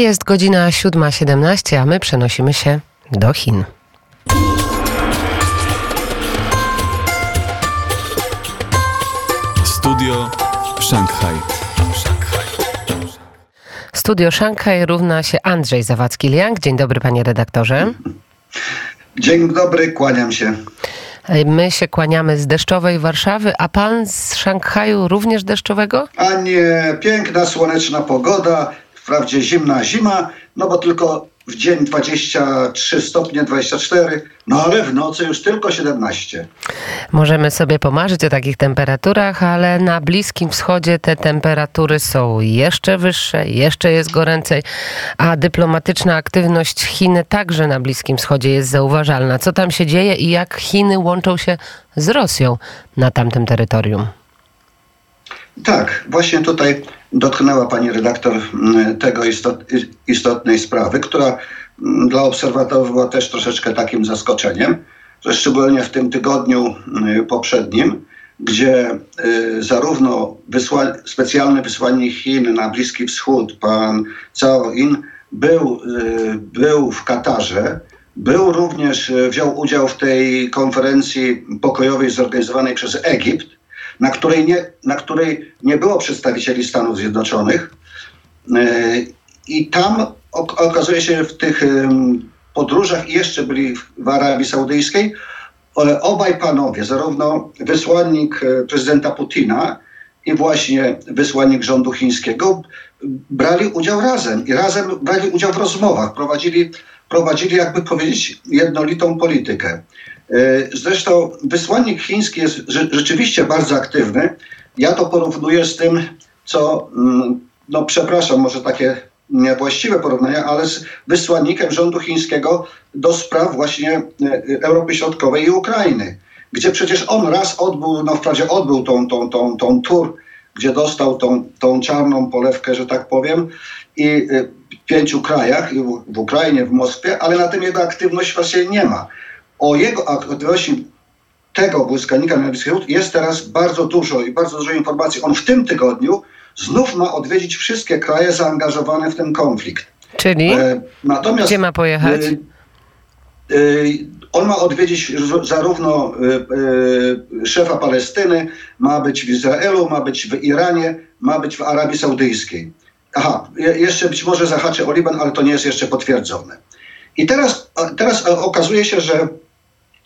Jest godzina 7.17, a my przenosimy się do Chin. Studio Szanghaj. Studio Szanghaj równa się Andrzej Zawadzki-Liang. Dzień dobry panie redaktorze. Dzień dobry, kłaniam się. My się kłaniamy z deszczowej Warszawy, a pan z Szanghaju również deszczowego? A nie, piękna, słoneczna pogoda, wprawdzie zimna zima, no bo tylko w dzień 23 stopnie, 24, no ale w nocy już tylko 17. Możemy sobie pomarzyć o takich temperaturach, ale na Bliskim Wschodzie te temperatury są jeszcze wyższe, jeszcze jest goręcej, a dyplomatyczna aktywność Chin także na Bliskim Wschodzie jest zauważalna. Co tam się dzieje i jak Chiny łączą się z Rosją na tamtym terytorium? Tak, właśnie tutaj dotknęła pani redaktor mm, tego istot, istotnej sprawy, która mm, dla obserwatorów była też troszeczkę takim zaskoczeniem, że szczególnie w tym tygodniu mm, poprzednim, gdzie y, zarówno wysła, specjalny wysłannik Chin na Bliski Wschód, pan Cao In, był, y, był w Katarze, był również, y, wziął udział w tej konferencji pokojowej zorganizowanej przez Egipt, na której nie, na której nie było przedstawicieli Stanów Zjednoczonych. E, I tam okazuje się w tych podróżach i jeszcze byli w Arabii Saudyjskiej obaj panowie, zarówno wysłannik e, prezydenta Putina i właśnie wysłannik rządu chińskiego, brali udział razem i razem brali udział w rozmowach, prowadzili, prowadzili jakby powiedzieć jednolitą politykę. E, zresztą wysłannik chiński jest rzeczywiście bardzo aktywny. Ja to porównuję z tym, co, mm, no przepraszam, może takie niewłaściwe porównania, ale z wysłannikiem rządu chińskiego do spraw właśnie e, Europy Środkowej i Ukrainy, gdzie przecież on raz odbył, no wprawdzie odbył tą, tą, tą, tą tur, gdzie dostał tą, tą czarną polewkę, że tak powiem, i e, w pięciu krajach, w Ukrainie, w Moskwie, ale na tym jego aktywność właśnie nie ma. O jego aktywności tego błyskanika Wschód jest teraz bardzo dużo i bardzo dużo informacji. On w tym tygodniu znów ma odwiedzić wszystkie kraje zaangażowane w ten konflikt. Czyli e, natomiast, gdzie ma pojechać? E, e, on ma odwiedzić zarówno e, szefa Palestyny, ma być w Izraelu, ma być w Iranie, ma być w Arabii Saudyjskiej. Aha, jeszcze być może zahaczy o Liban, ale to nie jest jeszcze potwierdzone. I teraz, teraz okazuje się, że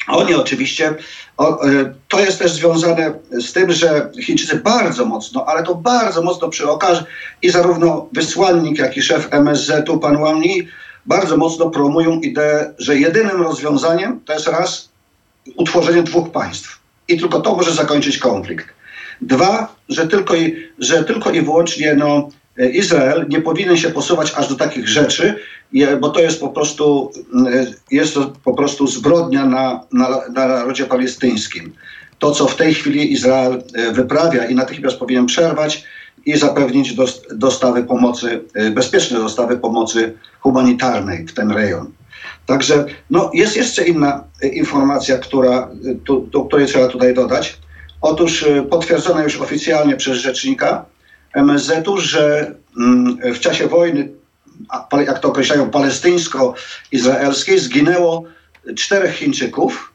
oni oczywiście, e, to jest też związane z tym, że Chińczycy bardzo mocno, ale to bardzo mocno przy okazji i zarówno wysłannik, jak i szef MSZ-u, pan Wang Yi, bardzo mocno promują ideę, że jedynym rozwiązaniem to jest raz utworzenie dwóch państw. I tylko to może zakończyć konflikt. Dwa, że tylko i, że tylko i wyłącznie no, Izrael nie powinien się posuwać aż do takich rzeczy, bo to jest po prostu, e, jest to po prostu zbrodnia na, na, na narodzie palestyńskim. To, co w tej chwili Izrael e, wyprawia i natychmiast powinien przerwać i zapewnić dostawy pomocy, bezpieczne dostawy pomocy humanitarnej w ten rejon. Także no, jest jeszcze inna informacja, która, tu, do której trzeba tutaj dodać. Otóż potwierdzona już oficjalnie przez rzecznika, MSZ-u, że mm, w czasie wojny, jak to określają, palestyńsko-izraelskiej, zginęło czterech Chińczyków,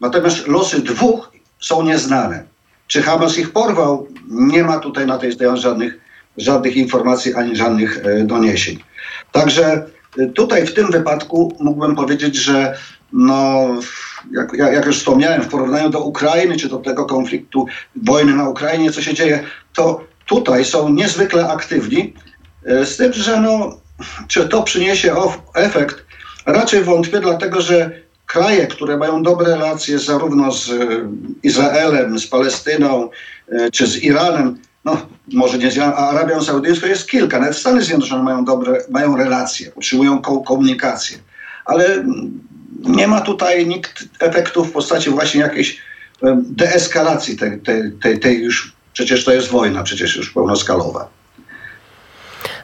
natomiast losy dwóch są nieznane. Czy Hamas ich porwał? Nie ma tutaj na tej stronie żadnych, żadnych informacji ani żadnych e, doniesień. Także e, tutaj w tym wypadku mógłbym powiedzieć, że no, jak, jak, już wspomniałem, w porównaniu do Ukrainy, czy do tego konfliktu, wojny na Ukrainie, co się dzieje, to tutaj są niezwykle aktywni, e, z tym, że no, czy to przyniesie efekt, raczej wątpię, dlatego że kraje, które mają dobre relacje zarówno z e, Izraelem, z Palestyną, e, czy z Iranem, no może nie z Arabią Saudyjską jest kilka, nawet Stany Zjednoczone mają dobre, mają relacje, utrzymują komunikację, ale nie ma tutaj nikt efektów w postaci właśnie jakiejś deeskalacji tej, tej, tej, tej już Przecież to jest wojna, przecież już pełnoskalowa.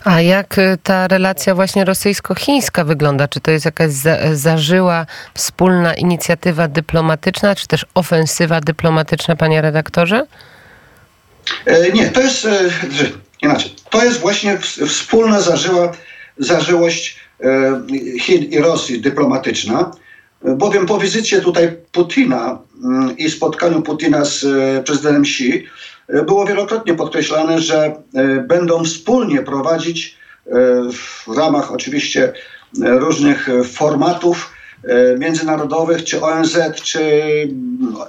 A jak y, ta relacja właśnie rosyjsko-chińska wygląda? Czy to jest jakaś za, zażyła wspólna inicjatywa dyplomatyczna, czy też ofensywa dyplomatyczna, panie redaktorze? E, nie, to jest e, inaczej. To jest właśnie wspólna zażyła zażyłość Chin i Rosji dyplomatyczna, bowiem po wizycie tutaj Putina mm, i spotkaniu Putina z prezydentem Xi było wielokrotnie podkreślane, że będą wspólnie prowadzić w ramach oczywiście różnych formatów E, międzynarodowych, czy ONZ, czy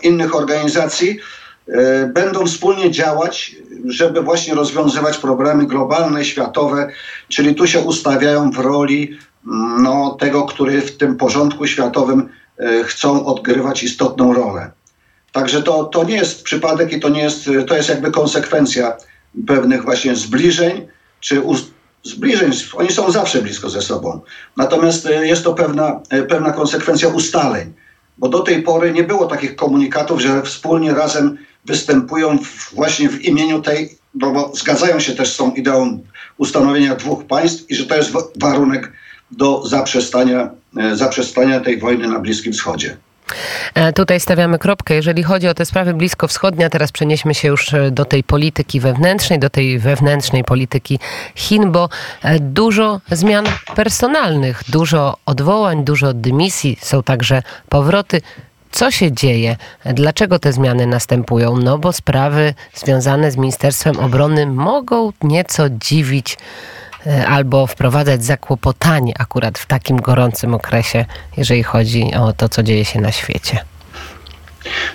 innych organizacji e, będą wspólnie działać, żeby właśnie rozwiązywać problemy globalne, światowe, czyli tu się ustawiają w roli no, tego, który w tym porządku światowym e, chcą odgrywać istotną rolę. Także to, to nie jest przypadek i to nie jest, to jest jakby konsekwencja pewnych właśnie zbliżeń, czy zbliżeń, oni są zawsze blisko ze sobą. Natomiast e, jest to pewna, e, pewna konsekwencja ustaleń, bo do tej pory nie było takich komunikatów, że wspólnie razem występują właśnie w imieniu tej, no bo zgadzają się też z tą ideą ustanowienia dwóch państw i że to jest warunek do zaprzestania, e, zaprzestania tej wojny na Bliskim Wschodzie. E, tutaj stawiamy kropkę. Jeżeli chodzi o te sprawy bliskowschodnie, teraz przenieśmy się już e, do tej polityki wewnętrznej, do tej wewnętrznej polityki Chin, bo e, dużo zmian personalnych, dużo odwołań, dużo dymisji, są także powroty. Co się dzieje? Dlaczego te zmiany następują? No bo sprawy związane z Ministerstwem Obrony mogą nieco dziwić albo wprowadzać zakłopotanie akurat w takim gorącym okresie, jeżeli chodzi o to, co dzieje się na świecie?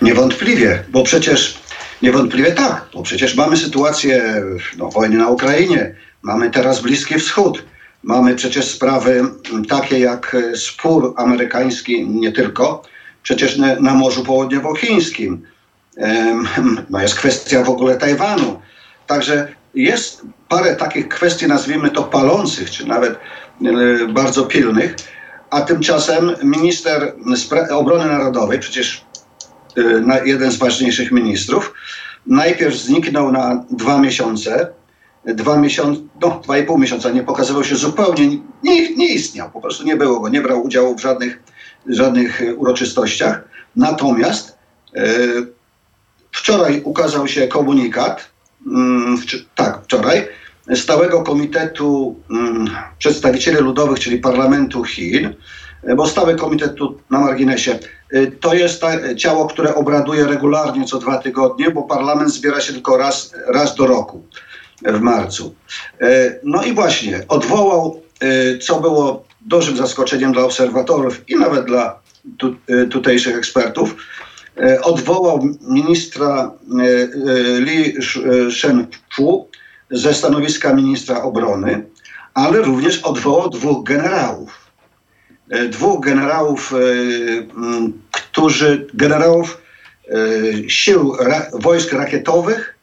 Niewątpliwie, bo przecież niewątpliwie tak, bo przecież mamy sytuację no, wojny na Ukrainie, mamy teraz Bliski Wschód, mamy przecież sprawy takie jak spór amerykański, nie tylko, przecież na, na Morzu Południowochińskim. No jest kwestia w ogóle Tajwanu. Także jest parę takich kwestii, nazwijmy to palących, czy nawet e, bardzo pilnych, a tymczasem minister obrony narodowej, przecież e, jeden z ważniejszych ministrów, najpierw zniknął na dwa miesiące, dwa miesiące, no dwa i pół miesiąca, nie pokazywał się zupełnie, nie, nie istniał, po prostu nie było go, nie brał udziału w żadnych, żadnych uroczystościach. Natomiast e, wczoraj ukazał się komunikat, mm, tak, wczoraj, Stałego Komitetu mm, Przedstawicieli Ludowych, czyli Parlamentu Chin, bo Stały Komitet tu na marginesie, e, to jest ciało, które obraduje regularnie co dwa tygodnie, bo parlament zbiera się tylko raz, raz do roku w marcu. E, no i właśnie odwołał, co było dużym zaskoczeniem dla obserwatorów i nawet dla tu, tutejszych ekspertów, odwołał ministra Li Shenfu, ze stanowiska ministra obrony, ale również odwołał dwóch generałów. E, dwóch generałów, e, którzy, generałów e, sił wojsk rakietowych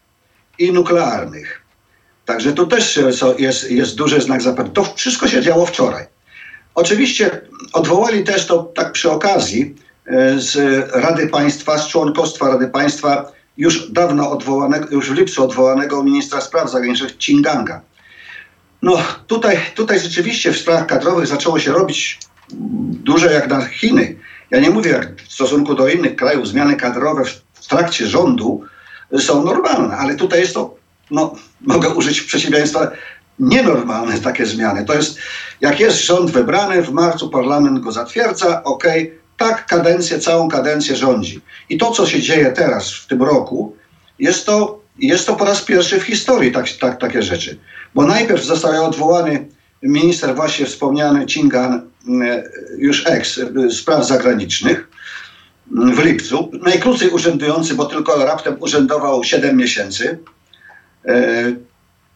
i nuklearnych. Także tu też jest, jest duży znak zapytania. To wszystko się działo wczoraj. Oczywiście odwołali też to tak przy okazji z Rady Państwa, z członkostwa Rady Państwa już dawno odwołanego, już w lipcu odwołanego ministra spraw zagranicznych Chinganga. No tutaj, tutaj rzeczywiście w sprawach kadrowych zaczęło się robić duże jak na Chiny. Ja nie mówię jak w stosunku do innych krajów, zmiany kadrowe w trakcie rządu są normalne, ale tutaj jest to, no mogę użyć przeciwieństwa, nienormalne takie zmiany. To jest, jak jest rząd wybrany, w marcu parlament go zatwierdza, ok, tak kadencję, całą kadencję rządzi. I to, co się dzieje teraz, w tym roku, jest to, jest to po raz pierwszy w historii tak, tak, takie rzeczy. Bo najpierw został odwołany minister właśnie wspomniany Cingan, e, już ex, e, spraw zagranicznych w lipcu. Najkrócej urzędujący, bo tylko raptem urzędował 7 miesięcy. E,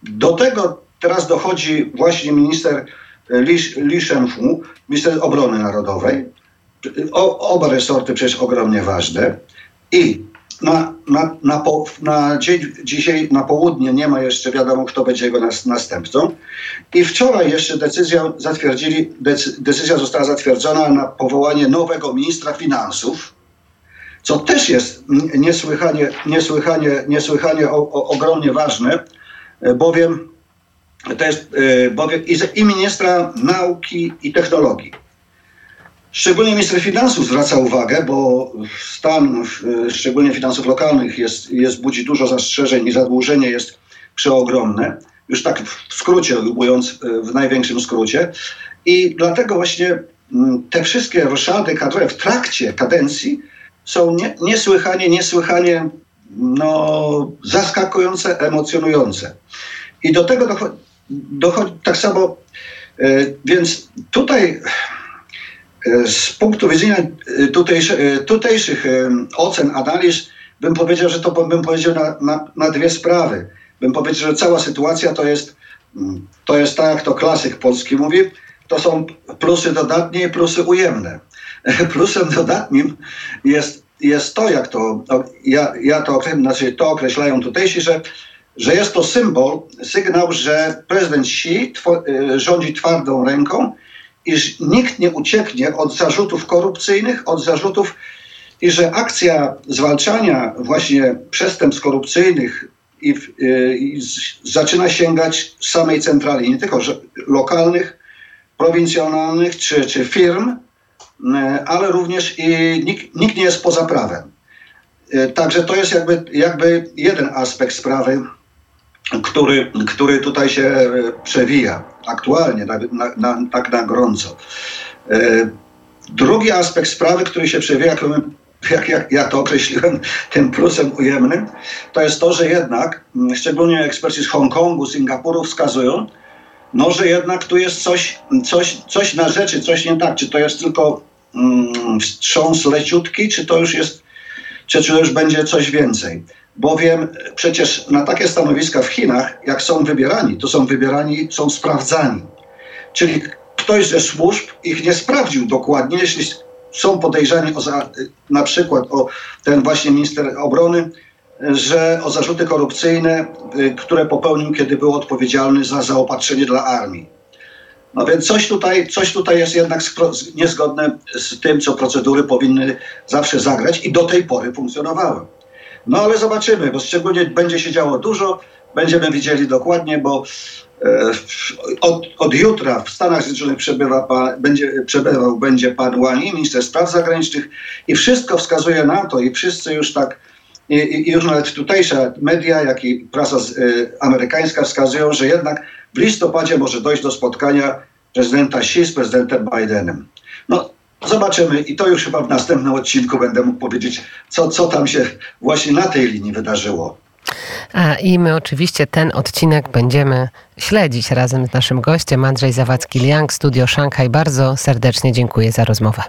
do tego teraz dochodzi właśnie minister Li, Li Shenfu, minister obrony narodowej, o, oba resorty przecież ogromnie ważne i na, na, na, po, na dzień, dzisiaj na południe nie ma jeszcze wiadomo, kto będzie jego nas, następcą. I wczoraj jeszcze decyzję zatwierdzili, decyzja została zatwierdzona na powołanie nowego ministra finansów, co też jest niesłychanie, niesłychanie, niesłychanie o, o, ogromnie ważne, bowiem to jest e, bowiem i, i ministra nauki i technologii. Szczególnie minister finansów zwraca uwagę, bo stan szczególnie finansów lokalnych jest, jest, budzi dużo zastrzeżeń i zadłużenie jest przeogromne. Już tak w skrócie mówiąc, e, w największym skrócie. I dlatego właśnie mm, te wszystkie roszady kadrowe w trakcie kadencji są nie, niesłychanie, niesłychanie no, zaskakujące, emocjonujące. I do tego dochodzi, dochodzi tak samo, e, więc tutaj e, z punktu widzenia e, tutejszy, tutejszych e, ocen, analiz, bym powiedział, że to bym powiedział na, na, na dwie sprawy. Bym powiedział, że cała sytuacja to jest, mm, to jest tak, jak to klasyk polski mówi, to są plusy dodatnie i plusy ujemne. Plusem dodatnim jest, jest to, jak to, ja, ja to, znaczy to określają tutejsi, że, że jest to symbol, sygnał, że prezydent Xi two, y, rządzi twardą ręką, iż nikt nie ucieknie od zarzutów korupcyjnych, od zarzutów i że akcja zwalczania właśnie przestępstw korupcyjnych i, y, i zaczyna sięgać samej centrali, nie tylko że, lokalnych, prowincjonalnych czy, czy firm, e, ale również i nikt, nikt nie jest poza prawem. E, Także to jest jakby, jakby jeden aspekt sprawy, który, który tutaj się e, przewija aktualnie, na, na, na, tak na gorąco. E, Drugi aspekt sprawy, który się przewija, jak, jak ja to określiłem, tym plusem ujemnym, to jest to, że jednak, mm, szczególnie eksperci z Hongkongu, Singapuru wskazują, no, że jednak tu jest coś, coś, coś na rzeczy, coś nie tak. Czy to jest tylko mm, wstrząs leciutki, czy to już jest, czy, czy już będzie coś więcej. Bowiem przecież na takie stanowiska w Chinach, jak są wybierani, to są wybierani, są sprawdzani. Czyli ktoś ze służb ich nie sprawdził dokładnie, jeśli są podejrzani o za, na przykład o ten właśnie minister obrony, że o zarzuty korupcyjne, y, które popełnił, kiedy był odpowiedzialny za zaopatrzenie dla armii. No więc coś tutaj, coś tutaj jest jednak niezgodne z tym, co procedury powinny zawsze zagrać i do tej pory funkcjonowały. No ale zobaczymy, bo szczególnie będzie się działo dużo, będziemy widzieli dokładnie, bo e, od, od jutra w Stanach Zjednoczonych przebywa pan, będzie, przebywał będzie pan Wang Yi, minister spraw zagranicznych i wszystko wskazuje na to i wszyscy już tak i i już nawet tutejsze media, jak i prasa z, y, amerykańska wskazują, że jednak w listopadzie może dojść do spotkania prezydenta Xi z prezydentem Bidenem. No, zobaczymy i to już chyba w następnym odcinku będę mógł powiedzieć, co, co tam się właśnie na tej linii wydarzyło. A i my oczywiście ten odcinek będziemy śledzić razem z naszym gościem Andrzej Zawadzki-Liang, Studio Szanghaj. Bardzo serdecznie dziękuję za rozmowę.